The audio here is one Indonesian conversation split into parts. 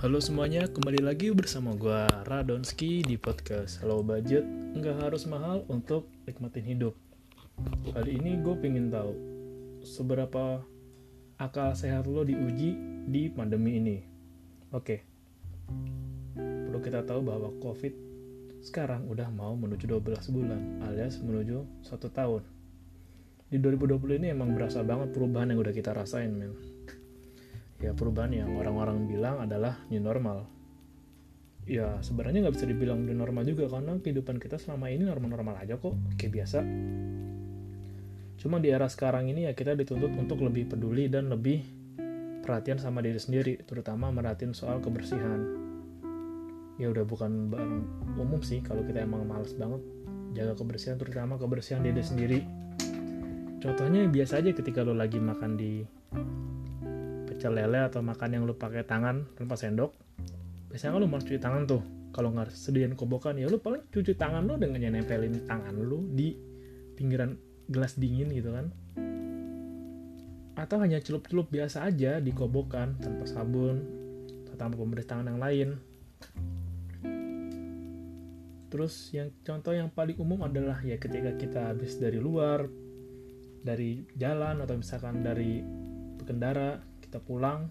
Halo semuanya, kembali lagi bersama gue Radonski di podcast Low Budget. Nggak harus mahal untuk nikmatin hidup. Kali ini gue pengen tahu Seberapa akal sehat lo diuji di pandemi ini? Oke. Perlu kita tahu bahwa COVID sekarang udah mau menuju 12 bulan alias menuju satu tahun. Di 2020 ini emang berasa banget perubahan yang udah kita rasain men ya perubahan yang orang-orang bilang adalah new normal. Ya sebenarnya nggak bisa dibilang new normal juga karena kehidupan kita selama ini normal-normal aja kok kayak biasa. Cuma di era sekarang ini ya kita dituntut untuk lebih peduli dan lebih perhatian sama diri sendiri terutama merhatiin soal kebersihan. Ya udah bukan barang umum sih kalau kita emang males banget jaga kebersihan terutama kebersihan diri sendiri. Contohnya biasa aja ketika lo lagi makan di pecel lele atau makan yang lo pakai tangan tanpa sendok. Biasanya kan lo harus cuci tangan tuh. Kalau nggak sediain kobokan ya lo paling cuci tangan lo dengan nempelin tangan lo di pinggiran gelas dingin gitu kan. Atau hanya celup-celup biasa aja di kobokan tanpa sabun atau tanpa pembersih tangan yang lain. Terus yang contoh yang paling umum adalah ya ketika kita habis dari luar, dari jalan atau misalkan dari berkendara kita pulang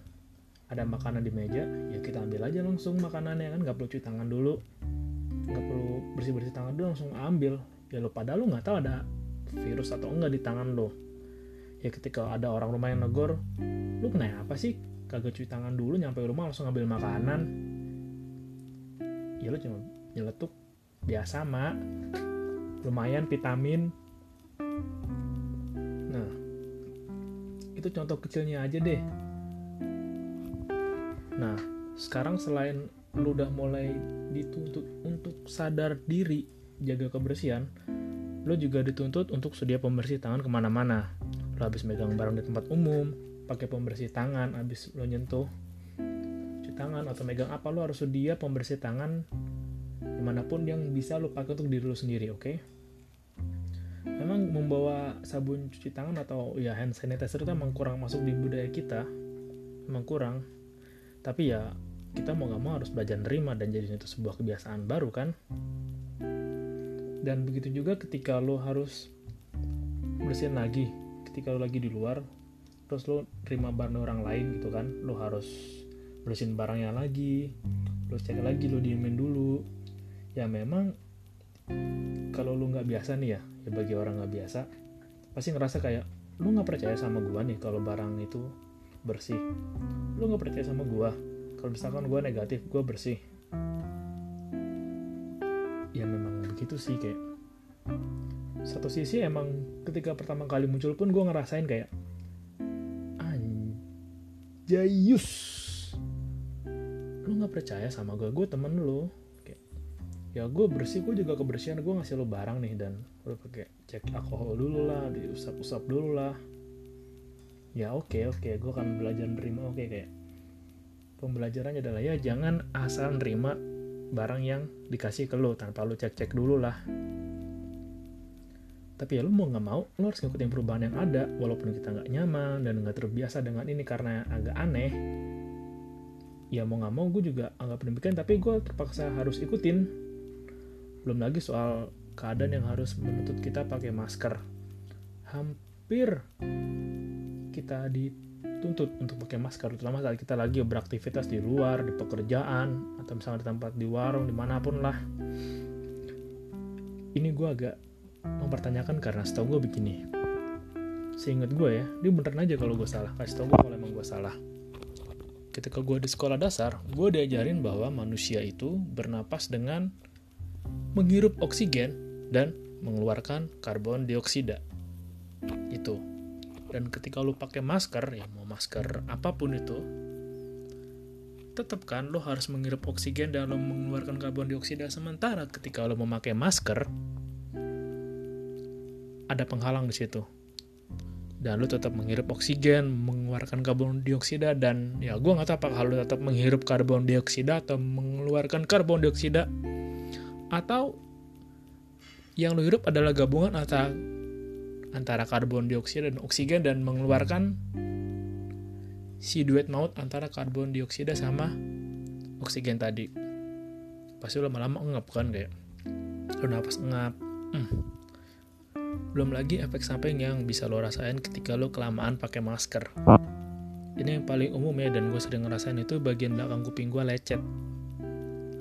ada makanan di meja ya kita ambil aja langsung makanannya kan nggak perlu cuci tangan dulu. Nggak perlu bersih bersih tangan dulu langsung ambil. Ya lo padahal lo nggak tahu ada virus atau enggak di tangan lo ya ketika ada orang rumah yang negor lu kenapa sih? Kagak cuci tangan dulu nyampe rumah langsung ngambil makanan. Ya lo cuma nyeletuk biasa mak lumayan vitamin. Nah, itu contoh kecilnya aja deh. Nah, sekarang selain lu udah mulai dituntut untuk sadar diri jaga kebersihan, lu juga dituntut untuk sedia pembersih tangan ke mana-mana. Lu habis megang barang di tempat umum, pakai pembersih tangan, habis lu nyentuh cuci tangan atau megang apa, lu harus sedia pembersih tangan di mana pun yang bisa lu pakai untuk diri lu sendiri, oke? Okay? memang membawa sabun cuci tangan atau ya hand sanitizer itu emang kurang masuk di budaya kita emang kurang tapi ya kita mau gak mau harus belajar nerima dan jadi itu sebuah kebiasaan baru kan? Dan begitu juga ketika lo harus bersihin lagi ketika lo lagi di luar terus lo terima barang orang lain gitu kan lo harus bersihin barangnya lagi lo cek lagi lo diemin dulu. Ya memang kalau lu nggak biasa nih ya ya bagi orang nggak biasa pasti ngerasa kayak lu nggak percaya sama gua nih kalau barang itu bersih. Lu nggak percaya sama gua? Kalau misalkan gua negatif gua bersih. Ya memang begitu sih kayak satu sisi emang ketika pertama kali muncul pun gua ngerasain kayak anjayus lu nggak percaya sama gue gue temen lu. Ya gue bersih gue juga kebersihan gue ngasih lo barang nih. Dan udah pakai cek alkohol dulu lah diusap-usap dulu lah ya oke okay, oke. Okay, gue akan belajar nerima. Oke okay, kayak pembelajarannya adalah ya jangan asal nerima barang yang dikasih ke lo tanpa lo cek-cek dulu lah. Tapi ya lo mau nggak mau lo harus ngikutin perubahan yang ada walaupun kita nggak nyaman dan nggak terbiasa dengan ini karena agak aneh. Ya mau nggak mau gue juga anggap demikian tapi gue terpaksa harus ikutin. Belum lagi soal keadaan yang harus menuntut kita pakai masker. Hampir kita dituntut untuk pakai masker, terutama saat kita lagi beraktivitas di luar, di pekerjaan, atau misalnya di tempat di warung, di mana pun lah. Ini gue agak mempertanyakan karena setahu gue begini. Seingat gue ya, dia beneran aja kalau gue salah. Kasih tau gue kalau emang gue salah. Ketika gue di sekolah dasar, gue diajarin bahwa manusia itu bernapas dengan menghirup oksigen dan mengeluarkan karbon dioksida. Itu. Dan ketika lu pakai masker, ya mau masker apa pun itu, tetap kan lo harus menghirup oksigen dan lo mengeluarkan karbon dioksida. Sementara ketika lo memakai masker ada penghalang di situ. Dan lo tetap menghirup oksigen mengeluarkan karbon dioksida dan ya gue nggak tahu apakah lo tetap menghirup karbon dioksida atau mengeluarkan karbon dioksida. Atau yang lo hirup adalah gabungan antara antara karbon dioksida dan oksigen dan mengeluarkan si duet maut antara karbon dioksida sama oksigen tadi. Pasti lama-lama ngap kan kayak lo nafas ngap. Hmm. belum lagi efek samping yang bisa lo rasain ketika lo kelamaan pakai masker. Ini yang paling umum ya dan gue sering ngerasain itu bagian belakang kuping gue lecet.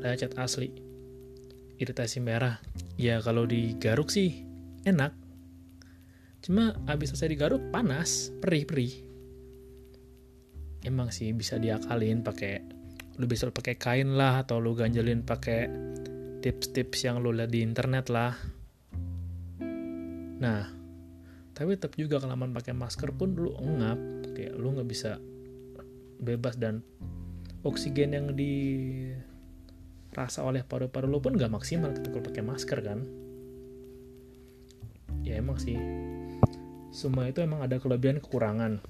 Lecet asli. Iritasi merah. Ya kalau digaruk sih enak cuma abis selesai digaruk panas perih perih emang sih bisa diakalin pakai lu bisa pakai kain lah atau lu ganjelin pakai tips-tips yang lu lihat di internet lah. Nah tapi tetap juga kelamaan pakai masker pun lu engap kayak lu nggak bisa bebas dan oksigen yang dirasa oleh paru-paru lu pun nggak maksimal ketika lu pakai masker kan. Ya emang sih semua itu emang ada kelebihan kekurangan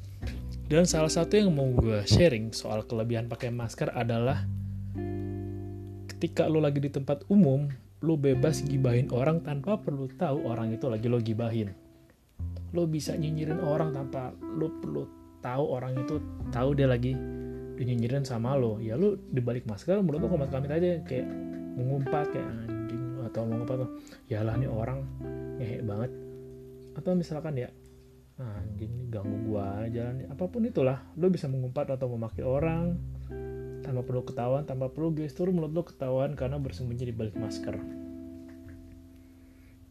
dan salah satu yang mau gue sharing soal kelebihan pakai masker adalah ketika lo lagi di tempat umum, lo bebas gibahin orang tanpa perlu tahu orang itu lagi lo gibahin. Lo bisa nyinyirin orang tanpa lo perlu tahu orang itu tahu dia lagi dinyinyirin sama lo. Ya lo dibalik masker, menurut lo komat kamit aja kayak mengumpat kayak anjing atau mengumpat ya lah nih orang ngehe banget. Atau misalkan ya anjing nih ganggu gua jalan apa pun itulah lo bisa mengumpat atau memaki orang tanpa perlu ketahuan tanpa perlu gestur mulut lo ketahuan karena bersembunyi di balik masker.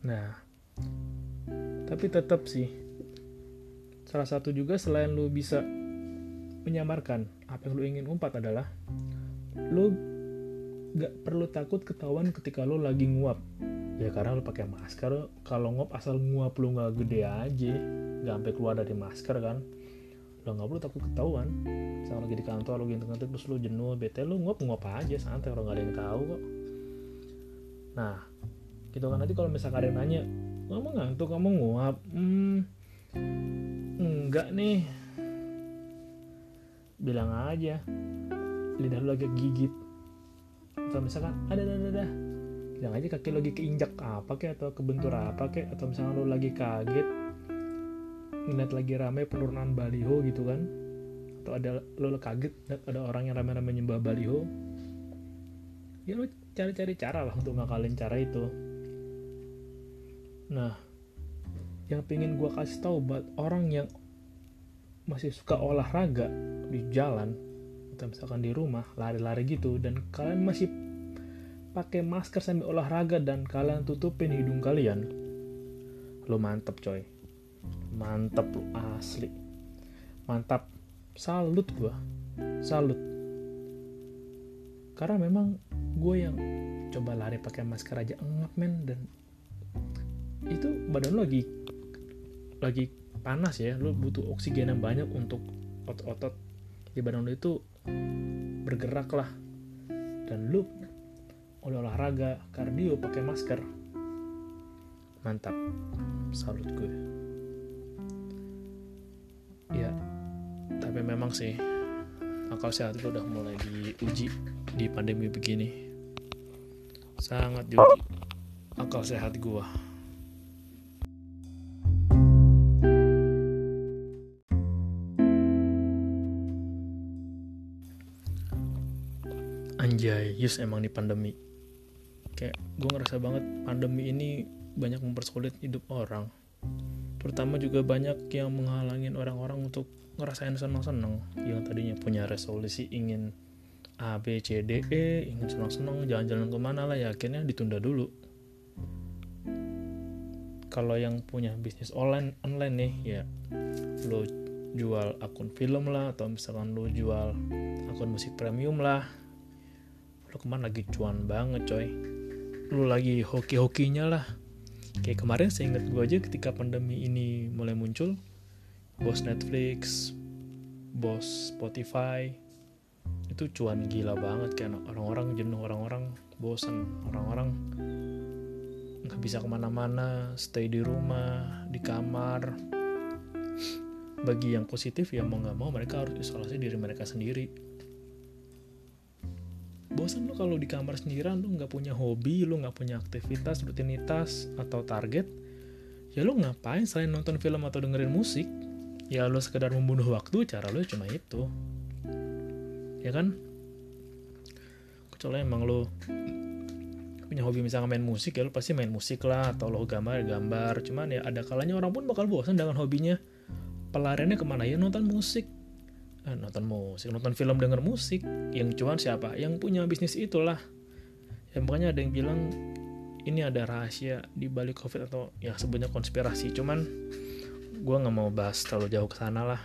Nah tapi tetap sih salah satu juga selain lo bisa menyamarkan apa yang lo ingin umpat adalah lo gak perlu takut ketahuan ketika lo lagi nguap ya karena lo pakai masker kalau nguap asal nguap lo nggak gede aja nggak sampai keluar dari masker kan. Lo nggak perlu takut ketahuan. Misalnya lagi di kantor lo gitu ngantuk terus lo jenuh bete lo nguap nguap aja santai orang nggak ada yang tahu kok. Nah gitu kan. Nanti kalau misalnya ada yang nanya kamu ngantuk kamu nguap? Hmm enggak nih. Bilang aja. Lidah lo lagi gigit. Atau misalkan ada ada ada bilang aja kaki lagi keinjak apa kek atau kebentur apa kek atau misalnya lo lagi kaget ngeliat lagi rame penurunan baliho gitu kan atau ada lo kaget ada orang yang rame-rame nyembah baliho ya lo cari-cari cara lah untuk ngakalin cara itu. Nah yang pengen gue kasih tahu buat orang yang masih suka olahraga di jalan atau misalkan di rumah lari-lari gitu dan kalian masih pakai masker sambil olahraga dan kalian tutupin hidung kalian. Lo mantep coy. Mantep lu asli. Mantap. Salut gue salut. Karena memang gue yang coba lari pakai masker aja engap men. Dan itu badan lo lagi lagi panas ya. Lo butuh oksigen yang banyak untuk otot-otot di badan lo itu bergerak lah. Dan lo oleh olahraga kardio pakai masker. Mantap. Salut gue. Ya tapi memang sih akal sehat itu udah mulai diuji di pandemi begini. Sangat diuji. Akal sehat gue anjay yes emang di pandemi kayak gue ngerasa banget pandemi ini banyak mempersulit hidup orang. Terutama juga banyak yang menghalangin orang-orang untuk ngerasain senang-senang. Yang tadinya punya resolusi ingin A, B, C, D, E ingin senang-senang jalan-jalan ke mana lah ya akhirnya ditunda dulu. Kalau yang punya bisnis online online nih ya lo jual akun film lah atau misalkan lo jual akun musik premium lah lo ke mana lagi cuan banget coy lo lagi hoki-hokinya lah. Kayak kemarin saya ingat gue aja ketika pandemi ini mulai muncul bos Netflix bos Spotify itu cuan gila banget kayak orang-orang jenuh orang-orang bosan orang-orang. Nggak bisa ke mana-mana stay di rumah di kamar. Bagi yang positif ya mau nggak mau mereka harus isolasi diri mereka sendiri bosan lo kalau di kamar sendirian lo nggak punya hobi lo nggak punya aktivitas rutinitas atau target ya lo ngapain selain nonton film atau dengerin musik? Ya lo sekedar membunuh waktu cara lo cuma itu. Ya kan? Kecuali emang lo punya hobi misalnya main musik ya lo pasti main musik lah atau lo gambar gambar cuman ya ada kalanya orang pun bakal bosan dengan hobinya. Pelariannya ke mana ya nonton musik nonton musik. Nonton film denger musik. Yang cuan siapa? Yang punya bisnis itulah. Ya makanya ada yang bilang ini ada rahasia di balik covid atau ya sebutnya konspirasi. Cuman gue nggak mau bahas terlalu jauh ke sana lah.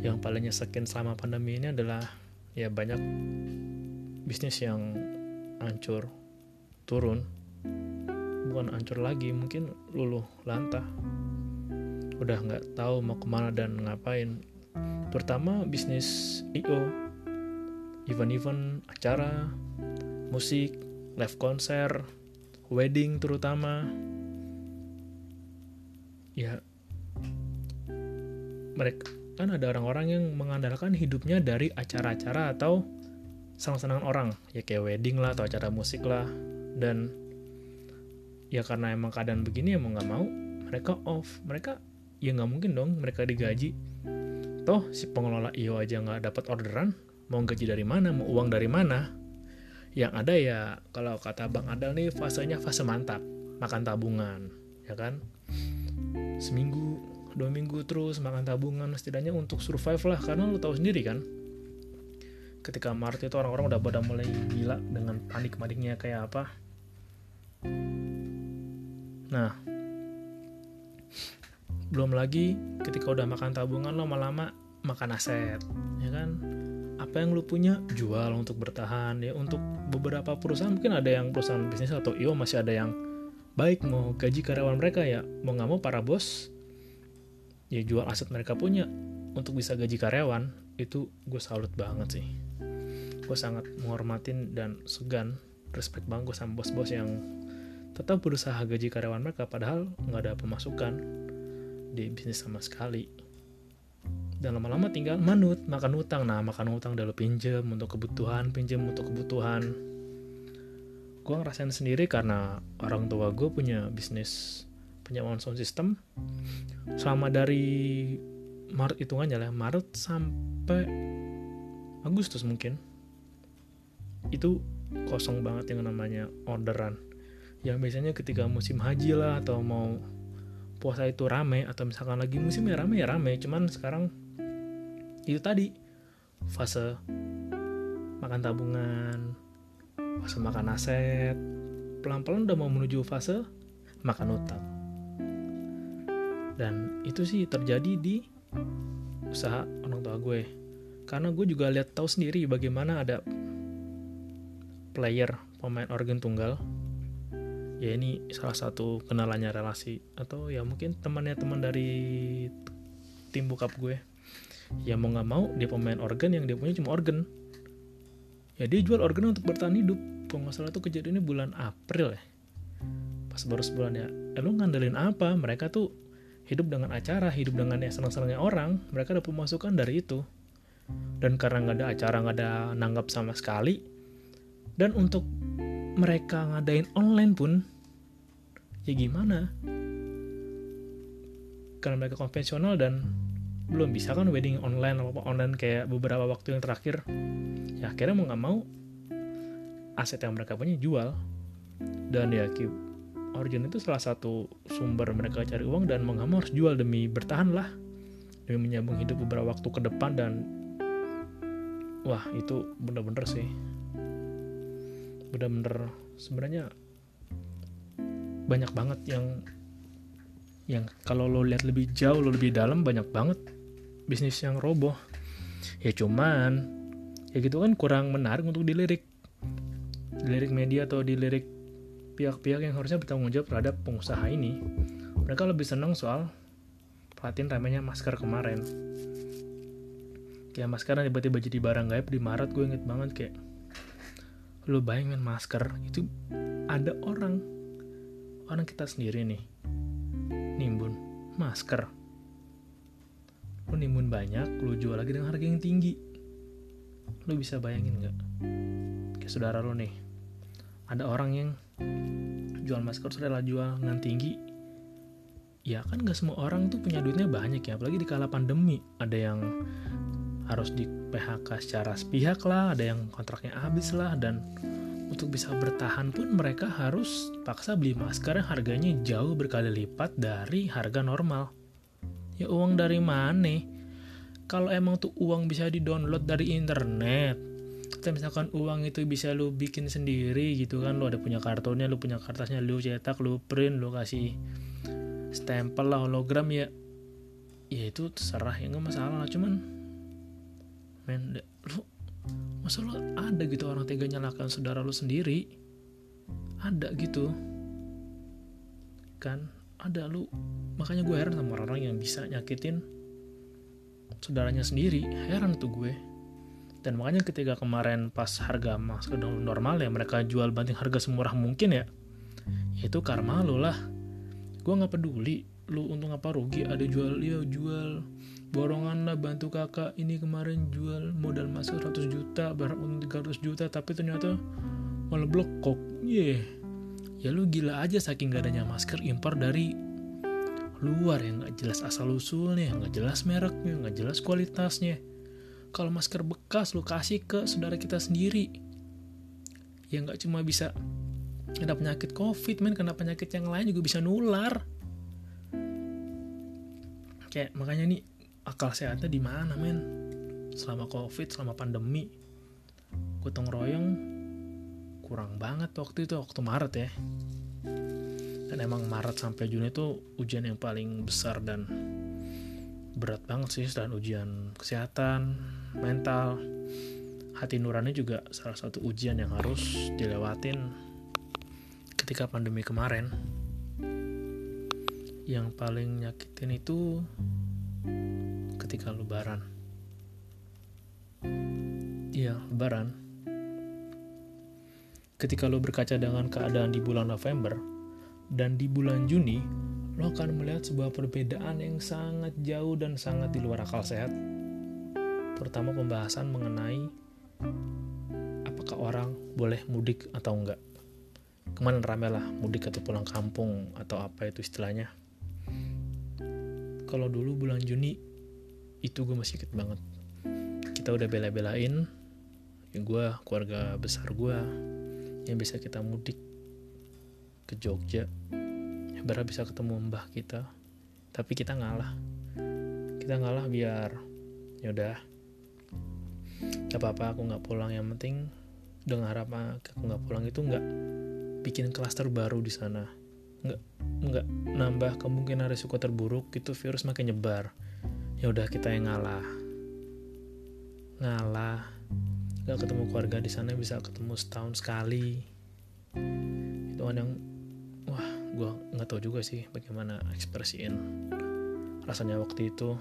Yang paling nyesekin selama pandemi ini adalah ya banyak bisnis yang hancur turun. Bukan hancur lagi mungkin luluh lantah. Udah nggak tahu mau ke mana dan ngapain terutama bisnis IO event-event acara musik live konser wedding terutama. Ya mereka kan ada orang-orang yang mengandalkan hidupnya dari acara-acara atau senang-senang orang. Ya kayak wedding lah atau acara musik lah. Dan ya karena emang keadaan begini ya mau nggak mau mereka off. Mereka ya nggak mungkin dong mereka digaji toh si pengelola IO aja nggak dapat orderan mau gaji dari mana mau uang dari mana. Yang ada ya kalau kata Bang Adal nih fasenya fase mantap makan tabungan ya kan? Seminggu dua minggu terus makan tabungan setidaknya untuk survive lah karena lo tahu sendiri kan? Ketika Maret itu orang-orang udah pada mulai gila dengan panik-paniknya kayak apa. Nah, belum lagi ketika udah makan tabungan lo lama-lama makan aset, ya kan? Apa yang lo punya jual untuk bertahan ya. Untuk beberapa perusahaan mungkin ada yang perusahaan bisnis atau IO masih ada yang baik mau gaji karyawan mereka ya mau nggak mau para bos ya jual aset mereka punya untuk bisa gaji karyawan itu gue salut banget sih gue sangat menghormatin dan segan respect banget gue sama bos-bos yang tetap berusaha gaji karyawan mereka padahal nggak ada pemasukan di bisnis sama sekali. Dan lama-lama tinggal manut makan utang. Nah makan utang lo pinjem untuk kebutuhan pinjem untuk kebutuhan. Gue ngerasain sendiri karena orang tua gue punya bisnis penyewaan sound system. Selama dari Maret hitungannya lah Maret sampai Agustus mungkin itu kosong banget yang namanya orderan. Yang biasanya ketika musim haji lah atau mau puasa itu rame atau misalkan lagi musimnya rame ya rame. Cuman sekarang itu tadi fase makan tabungan fase makan aset. Pelan-pelan udah mau menuju fase makan utang. Dan itu sih terjadi di usaha orang tua gue. Karena gue juga lihat tahu sendiri bagaimana ada player pemain organ tunggal ya ini salah satu kenalannya relasi atau ya mungkin temannya teman dari tim bokap gue. Ya mau nggak mau dia pemain organ yang dia punya cuma organ. Ya dia jual organ untuk bertahan hidup. Kalau nggak salah tuh kejadiannya bulan April ya. Pas baru sebulan ya. Eh, lu ngandelin apa? Mereka tuh hidup dengan acara hidup dengan ya senang-senangnya orang. Mereka dapat pemasukan dari itu. Dan karena nggak ada acara nggak ada nanggap sama sekali. Dan untuk mereka ngadain online pun ya gimana? Karena mereka konvensional dan belum bisa kan wedding online apa online kayak beberapa waktu yang terakhir. Ya akhirnya mau nggak mau aset yang mereka punya jual. Dan ya Origin itu salah satu sumber mereka cari uang dan mau mau harus jual demi bertahan lah. Demi menyambung hidup beberapa waktu ke depan dan wah itu bener-bener sih bener-bener sebenarnya banyak banget yang yang kalau lo lihat lebih jauh lo lebih dalam banyak banget bisnis yang roboh. Ya cuman ya gitu kan kurang menarik untuk dilirik. Dilirik media atau dilirik pihak-pihak yang harusnya bertanggung jawab terhadap pengusaha ini. Mereka lebih senang soal perhatiin ramenya masker kemarin. Kayak masker tiba-tiba jadi barang gaib di Maret gue inget banget kayak lu bayangin masker itu ada orang orang kita sendiri nih nimbun masker. Lu nimbun banyak lu jual lagi dengan harga yang tinggi. Lu bisa bayangin nggak? Kayak saudara lu nih ada orang yang jual masker sudah jual dengan tinggi. Ya kan gak semua orang tuh punya duitnya banyak ya apalagi di kala pandemi. Ada yang harus di PHK secara sepihak lah ada yang kontraknya habis lah dan untuk bisa bertahan pun mereka harus paksa beli masker yang harganya jauh berkali lipat dari harga normal. Ya uang dari mana? Kalau emang tuh uang bisa di download dari internet atau misalkan uang itu bisa lu bikin sendiri gitu kan lu ada punya kartunya lu punya kertasnya lu cetak lu print lu kasih stempel lah hologram ya ya itu terserah ya nggak masalah lah cuman men lu masa lu ada gitu orang tega nyalakan saudara lu sendiri? Ada gitu. Kan ada lu. Makanya gue heran sama orang-orang yang bisa nyakitin saudaranya sendiri. Heran tuh gue. Dan makanya ketika kemarin pas harga masker normal ya mereka jual banting harga semurah mungkin ya itu karma lo lah. Gue nggak peduli lu untung apa rugi ada jual dia jual borongan lah bantu kakak. Ini kemarin jual modal masuk 100 juta barang untung 300 juta tapi ternyata malah blokok. Yeah. ya lu gila aja saking gak adanya masker impor dari luar yang nggak jelas asal usulnya nggak jelas mereknya nggak jelas kualitasnya. Kalau masker bekas lu kasih ke saudara kita sendiri ya nggak cuma bisa kena penyakit covid men kena penyakit yang lain juga bisa nular. Kayak makanya nih akal sehatnya di mana men? Selama covid selama pandemi gotong royong kurang banget waktu itu waktu Maret ya. Dan emang Maret sampai Juni itu ujian yang paling besar dan berat banget sih dan ujian kesehatan mental. Hati nurani juga salah satu ujian yang harus dilewatin ketika pandemi kemarin. Yang paling nyakitin itu ketika lebaran iya lebaran ketika lo berkaca dengan keadaan di bulan November dan di bulan Juni lo akan melihat sebuah perbedaan yang sangat jauh dan sangat di luar akal sehat. Terutama pembahasan mengenai apakah orang boleh mudik atau enggak. Kemarin rame lah mudik atau pulang kampung atau apa itu istilahnya. Kalau dulu bulan Juni itu gue masih inget banget. Kita udah bela-belain, ya gue, keluarga besar gue, yang bisa kita mudik ke Jogja berharap bisa ketemu mbah kita. Tapi kita ngalah. Kita ngalah biar yaudah gak apa-apa aku nggak pulang. Yang penting dengan harap aku nggak pulang itu nggak bikin klaster baru di sana. Nggak nggak nambah kemungkinan risiko terburuk itu virus makin nyebar ya udah kita yang ngalah. Ngalah. Nggak ketemu keluarga di sana bisa ketemu setahun sekali. Itu kan yang gue nggak tahu juga sih bagaimana ekspresiin rasanya waktu itu.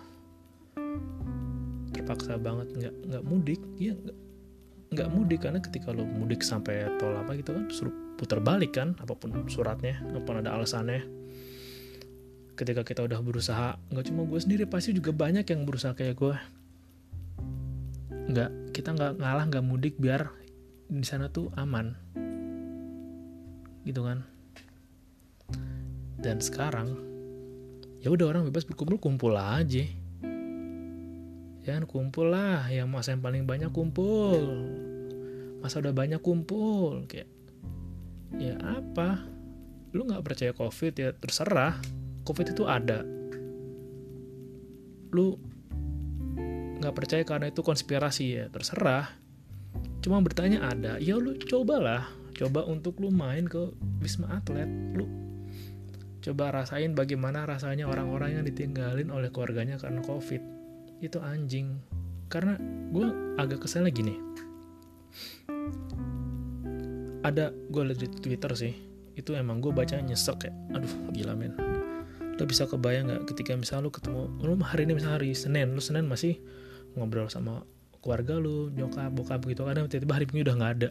Terpaksa banget nggak nggak mudik. Ya nggak nggak mudik karena ketika lo mudik sampai tol apa gitu kan suruh putar balik kan apa pun suratnya apa pun ada alasannya ketika kita udah berusaha nggak cuma gue sendiri pasti juga banyak yang berusaha kayak gue nggak kita nggak ngalah nggak mudik biar di sana tuh aman. Gitu kan? Dan sekarang ya udah orang bebas berkumpul kumpul aja. Jangan kumpul lah. Yang masa yang paling banyak kumpul. Masa udah banyak kumpul kayak ya apa? Lu nggak percaya covid ya terserah covid itu ada lu nggak percaya karena itu konspirasi ya terserah cuma bertanya ada ya lu cobalah coba untuk lu main ke wisma atlet lu Coba rasain bagaimana rasanya orang-orang yang ditinggalin oleh keluarganya karena covid. Itu anjing. Karena gue agak keselnya gini. Ada, gue liat di Twitter sih, itu emang gue baca nyesek ya. Aduh, gila men. Lo bisa kebayang gak ketika misalnya lo ketemu, lo hari ini misalnya hari Senin, lo Senin masih ngobrol sama keluarga lo, nyokap, bokap gitu. Kadang tiba-tiba hari ini udah gak ada.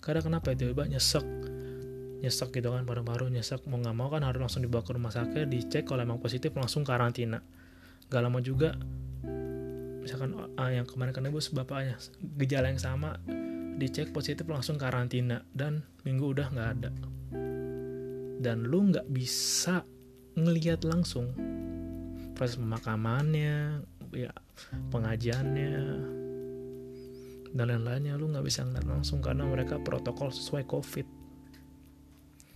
Karena kenapa ya? Tiba-tiba nyesek. Nyesek gitu kan paru-paru nyesek. Mau nggak mau kan harus langsung dibawa ke rumah sakit dicek kalau emang positif langsung karantina. Gak lama juga misalkan ah, yang kemarin kena bos bapaknya gejala yang sama dicek positif langsung karantina. Dan minggu udah nggak ada. Dan lu nggak bisa ngelihat langsung. Proses pemakamannya ya pengajiannya dan lain-lainnya. Lu nggak bisa ngeliat langsung karena mereka protokol sesuai covid.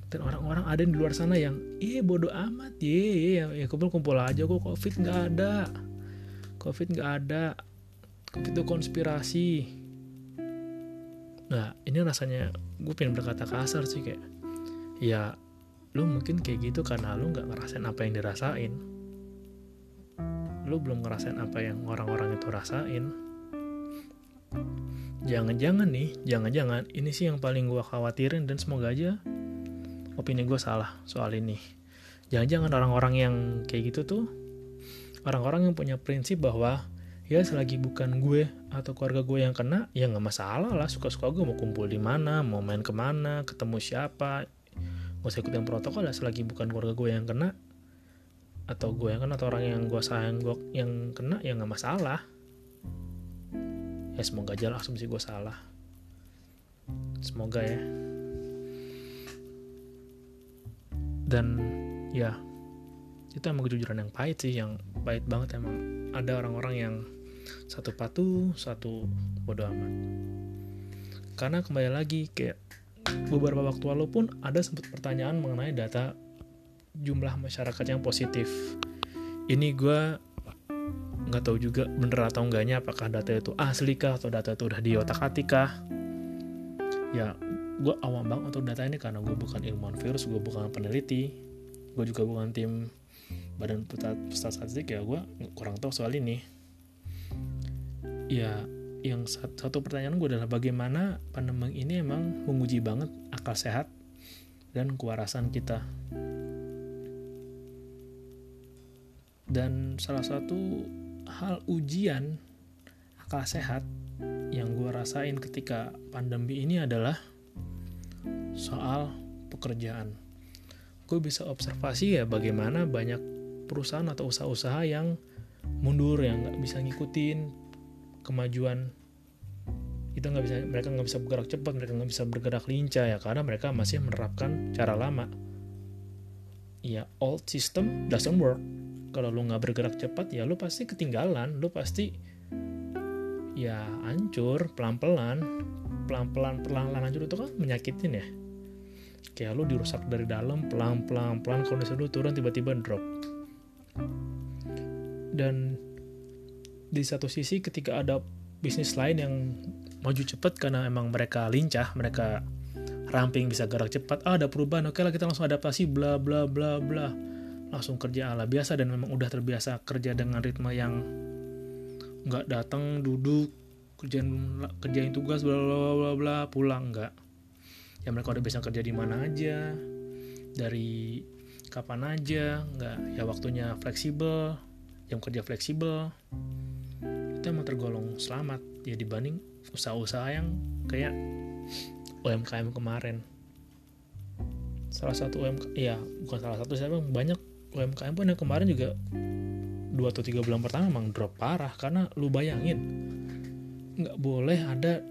Dan orang-orang ada di luar sana yang iya bodoh amat ya ya kumpul-kumpul aja kok covid nggak ada. Covid nggak ada. Covid itu konspirasi. Nah ini rasanya gue pengen berkata kasar sih kayak ya lu mungkin kayak gitu karena lu nggak ngerasain apa yang dirasain. Lu belum ngerasain apa yang orang-orang itu rasain. Jangan-jangan nih jangan-jangan ini sih yang paling gue khawatirin dan semoga aja opini gue salah soal ini. Jangan-jangan orang-orang yang kayak gitu tuh orang-orang yang punya prinsip bahwa ya selagi bukan gue atau keluarga gue yang kena ya nggak masalah lah. Suka-suka gue mau kumpul di mana mau main ke mana ketemu siapa gak usah ikutin protokol lah selagi bukan keluarga gue yang kena atau gue yang kena atau orang yang gue sayang gue yang kena ya nggak masalah. Ya semoga aja lah asumsi gue salah. Semoga ya. Dan ya itu emang kejujuran yang pahit sih yang pahit banget emang. Ada orang-orang yang satu patuh satu bodoh amat. Karena kembali lagi kayak beberapa waktu lalu pun ada sempat pertanyaan mengenai data jumlah masyarakat yang positif. Ini gue nggak tahu juga bener atau enggaknya apakah data itu asli kah atau data itu udah diotak atik kah. Ya gue awam banget untuk data ini karena gue bukan ilmuwan virus gue bukan peneliti gue juga bukan tim badan pusat statistik ya gue kurang tahu soal ini. Ya yang satu pertanyaan gue adalah bagaimana pandemi ini emang menguji banget akal sehat dan kewarasan kita dan salah satu hal ujian akal sehat yang gue rasain ketika pandemi ini adalah soal pekerjaan. Gue bisa observasi ya bagaimana banyak perusahaan atau usaha-usaha yang mundur yang nggak bisa ngikutin kemajuan itu nggak bisa mereka nggak bisa bergerak cepat mereka nggak bisa bergerak lincah ya karena mereka masih menerapkan cara lama. Ya old system doesn't work. Kalau lu nggak bergerak cepat ya lu pasti ketinggalan lu pasti ya hancur pelan-pelan. Pelan-pelan perlahan-lahan hancur itu kan menyakitin ya. Kayak lu dirusak dari dalam pelan-pelan pelan kondisi lu turun tiba-tiba drop. Dan di satu sisi ketika ada bisnis lain yang maju cepat karena emang mereka lincah mereka ramping bisa gerak cepat ah ada perubahan oke lah kita langsung adaptasi bla bla bla bla. Langsung kerja ala biasa dan memang udah terbiasa kerja dengan ritme yang nggak datang duduk kerjain kerjain tugas bla bla bla bla pulang nggak. Ya mereka udah bisa kerja di mana aja dari kapan aja nggak. Ya waktunya fleksibel jam kerja fleksibel itu emang tergolong selamat. Ya dibanding usaha-usaha yang kayak UMKM kemarin. Salah satu UMKM ya bukan salah satu saya banyak UMKM pun yang kemarin juga dua atau tiga bulan pertama emang drop parah. Karena lu bayangin nggak boleh ada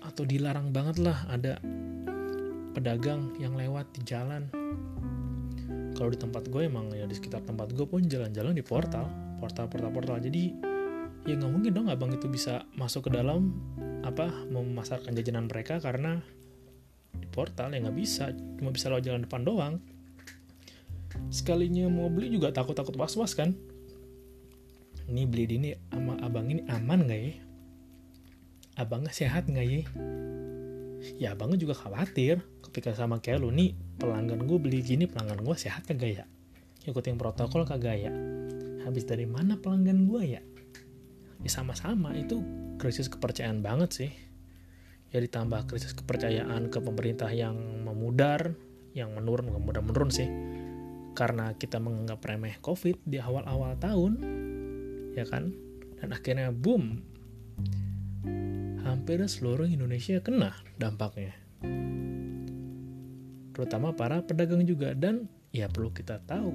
atau dilarang banget lah ada pedagang yang lewat di jalan. Kalau di tempat gue emang ya di sekitar tempat gue pun jalan-jalan di portal portal portal portal jadi ya nggak mungkin dong abang itu bisa masuk ke dalam apa memasarkan jajanan mereka karena di portal ya nggak bisa. Cuma bisa lewat jalan depan doang. Sekalinya mau beli juga takut-takut was-was kan. Ini beli di ini sama abang ini aman nggak ya? Abangnya sehat nggak ya? Ya abangnya juga khawatir. Ketika sama kayak lu nih pelanggan gue beli gini pelanggan gue sehat kagak ya? Ikutin protokol kagak ya? Habis dari mana pelanggan gue ya ya sama-sama. Itu krisis kepercayaan banget sih. Ya ditambah krisis kepercayaan ke pemerintah yang memudar yang menurun mudah menurun sih. Karena kita menganggap remeh covid di awal-awal tahun ya kan? Dan akhirnya boom. Hampir seluruh Indonesia kena dampaknya. Terutama para pedagang juga. Dan ya perlu kita tahu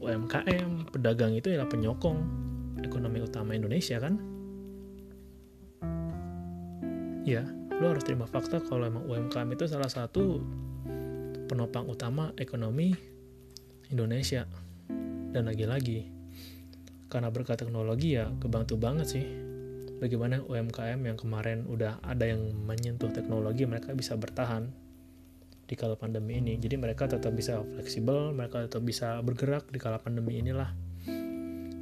UMKM pedagang itu adalah penyokong ekonomi utama Indonesia kan? Ya lo harus terima fakta kalau emang UMKM itu salah satu penopang utama ekonomi Indonesia. Dan lagi-lagi karena berkat teknologi ya kebantu banget sih. Bagaimana UMKM yang kemarin udah ada yang menyentuh teknologi mereka bisa bertahan di kala pandemi ini. Jadi mereka tetap bisa fleksibel mereka tetap bisa bergerak di kala pandemi inilah.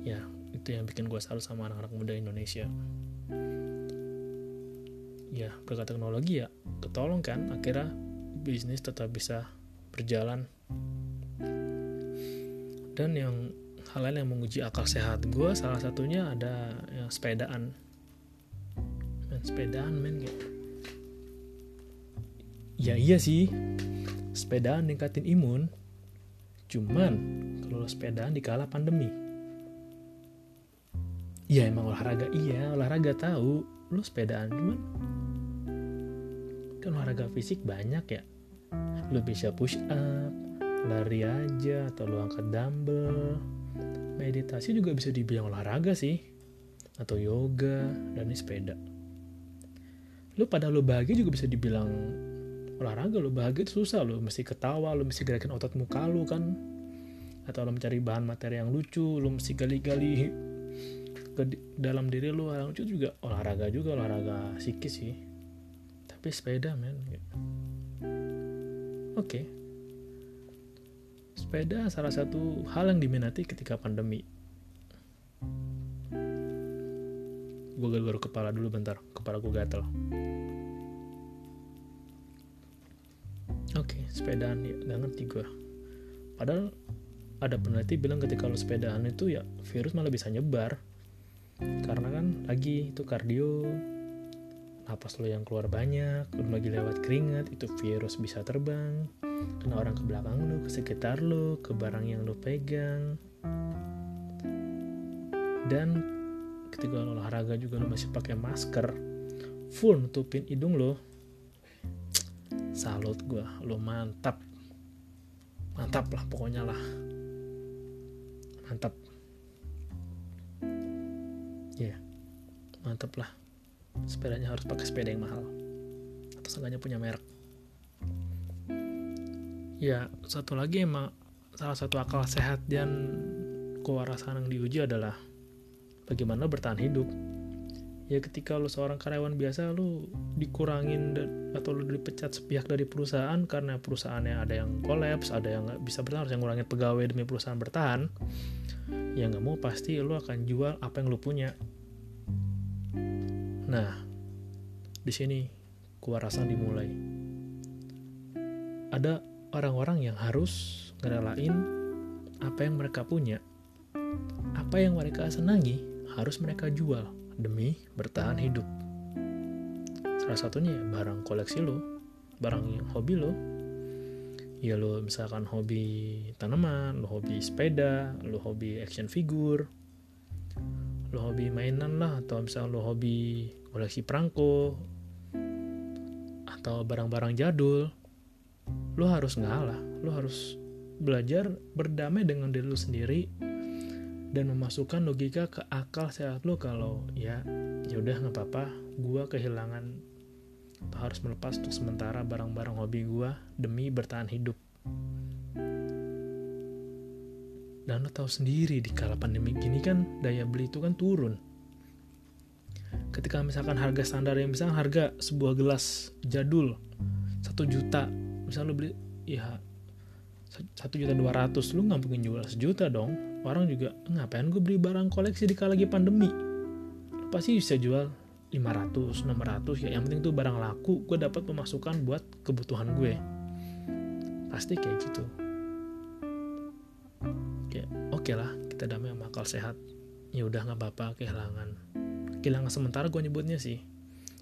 Ya itu yang bikin gue salut sama anak-anak muda Indonesia. Ya berkat teknologi ya ketolong kan akhirnya bisnis tetap bisa berjalan. Dan yang hal lain yang menguji akal sehat gue salah satunya ada ya, sepedaan. Men sepedaan men gitu ya iya sih. Sepedaan ningkatin imun. Cuman kalau sepedaan di kala pandemi ya emang olahraga. Iya olahraga tahu. Lu sepedaan cuman kan olahraga fisik banyak ya. Lu bisa push up lari aja atau lu angkat dumbbell. Meditasi juga bisa dibilang olahraga sih. Atau yoga dan sepeda. Lu pada lu bahagia juga bisa dibilang olahraga. Lu bahagia itu susah. Lu mesti ketawa lu mesti gerakin otot muka lu kan. Atau lu mencari bahan materi yang lucu lu mesti gali-gali dalam diri lu yang lucu juga olahraga juga olahraga psikis sih tapi sepeda men oke okay sepeda salah satu hal yang diminati ketika pandemi. Gue garu kepala dulu bentar, kepala gue gatel. Oke, okay, sepedaan ya, gak ngerti gue. Padahal ada peneliti bilang ketika lo sepedaan itu ya virus malah bisa nyebar. Karena kan lagi itu kardio, napas lo yang keluar banyak, lo lagi lewat keringat, itu virus bisa terbang. Kena orang ke belakang lu ke sekitar lu ke barang yang lu pegang. Dan ketika lo olahraga juga lo masih pakai masker full nutupin hidung lo. Salut gue lo mantap. Mantap lah pokoknya lah. Mantap mantap lah. Sepedanya harus pakai sepeda yang mahal. Atau seenggaknya punya merek. Ya satu lagi emang salah satu akal sehat dan kewarasan yang diuji adalah bagaimana bertahan hidup. Ya ketika lo seorang karyawan biasa lo dikurangin atau lo dipecat sepihak dari perusahaan karena perusahaannya ada yang kolaps ada yang nggak bisa bertahan harus yang ngurangin pegawai demi perusahaan bertahan ya nggak mau pasti lo akan jual apa yang lo punya nah di sini kewarasan dimulai ada orang-orang yang harus ngerelain apa yang mereka punya, apa yang mereka senangi harus mereka jual demi bertahan hidup. Salah satunya ya barang koleksi lo, barang yang hobi lo. Ya lo misalkan hobi tanaman, lo hobi sepeda, lo hobi action figure, lo hobi mainan lah, atau misalkan lo hobi koleksi perangko, atau barang-barang jadul, lo harus ngalah lo harus belajar berdamai dengan diri lo sendiri dan memasukkan logika ke akal sehat lo kalau ya ya udah nggak apa-apa gue kehilangan atau harus melepas untuk sementara barang-barang hobi gue demi bertahan hidup dan lo tahu sendiri di kala pandemi gini kan daya beli itu kan turun. Ketika misalkan harga standar yang misalkan harga sebuah gelas jadul satu juta misal lu beli ya satu juta dua ratus lu nggak mungkin jual sejuta dong. Orang juga ngapain gue beli barang koleksi di kala lagi pandemi? Lu pasti bisa jual 500 600 ya. Yang penting tuh barang laku gue dapat pemasukan buat kebutuhan gue. Pasti kayak gitu ya oke okay lah kita damai sama akal sehat. Ya udah nggak apa-apa kehilangan. Kehilangan sementara gue nyebutnya sih.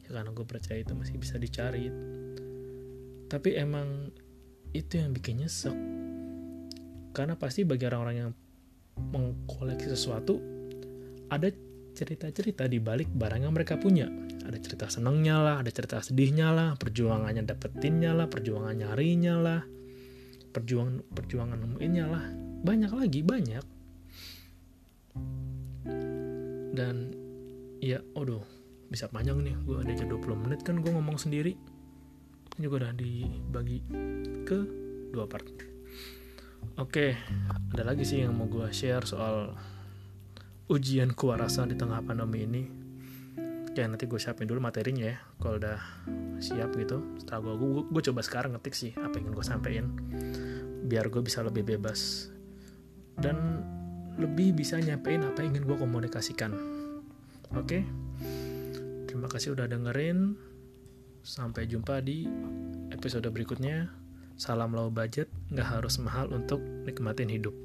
Ya karena gue percaya itu masih bisa dicari. Tapi emang itu yang bikin nyesek. Karena pasti bagi orang-orang yang mengkoleksi sesuatu ada cerita-cerita di balik barang yang mereka punya. Ada cerita senengnya lah ada cerita sedihnya lah perjuangannya dapetinnya lah perjuangan nyarinya lah perjuangan perjuangan nemuinnya lah banyak lagi banyak. Dan ya aduh bisa panjang nih. Gue ada 20 menit kan gue ngomong sendiri. Ini juga udah dibagi ke dua part. Oke ada lagi sih yang mau gue share soal ujian kewarasan di tengah pandemi ini. Ya nanti gue siapin dulu materinya ya kalau udah siap gitu. Setelah gue, gue coba sekarang ngetik sih apa yang gue sampein. Biar gue bisa lebih bebas dan lebih bisa nyampein apa yang ingin gue komunikasikan. Oke? Terima kasih udah dengerin. Sampai jumpa di episode berikutnya. Salam low budget nggak harus mahal untuk nikmatin hidup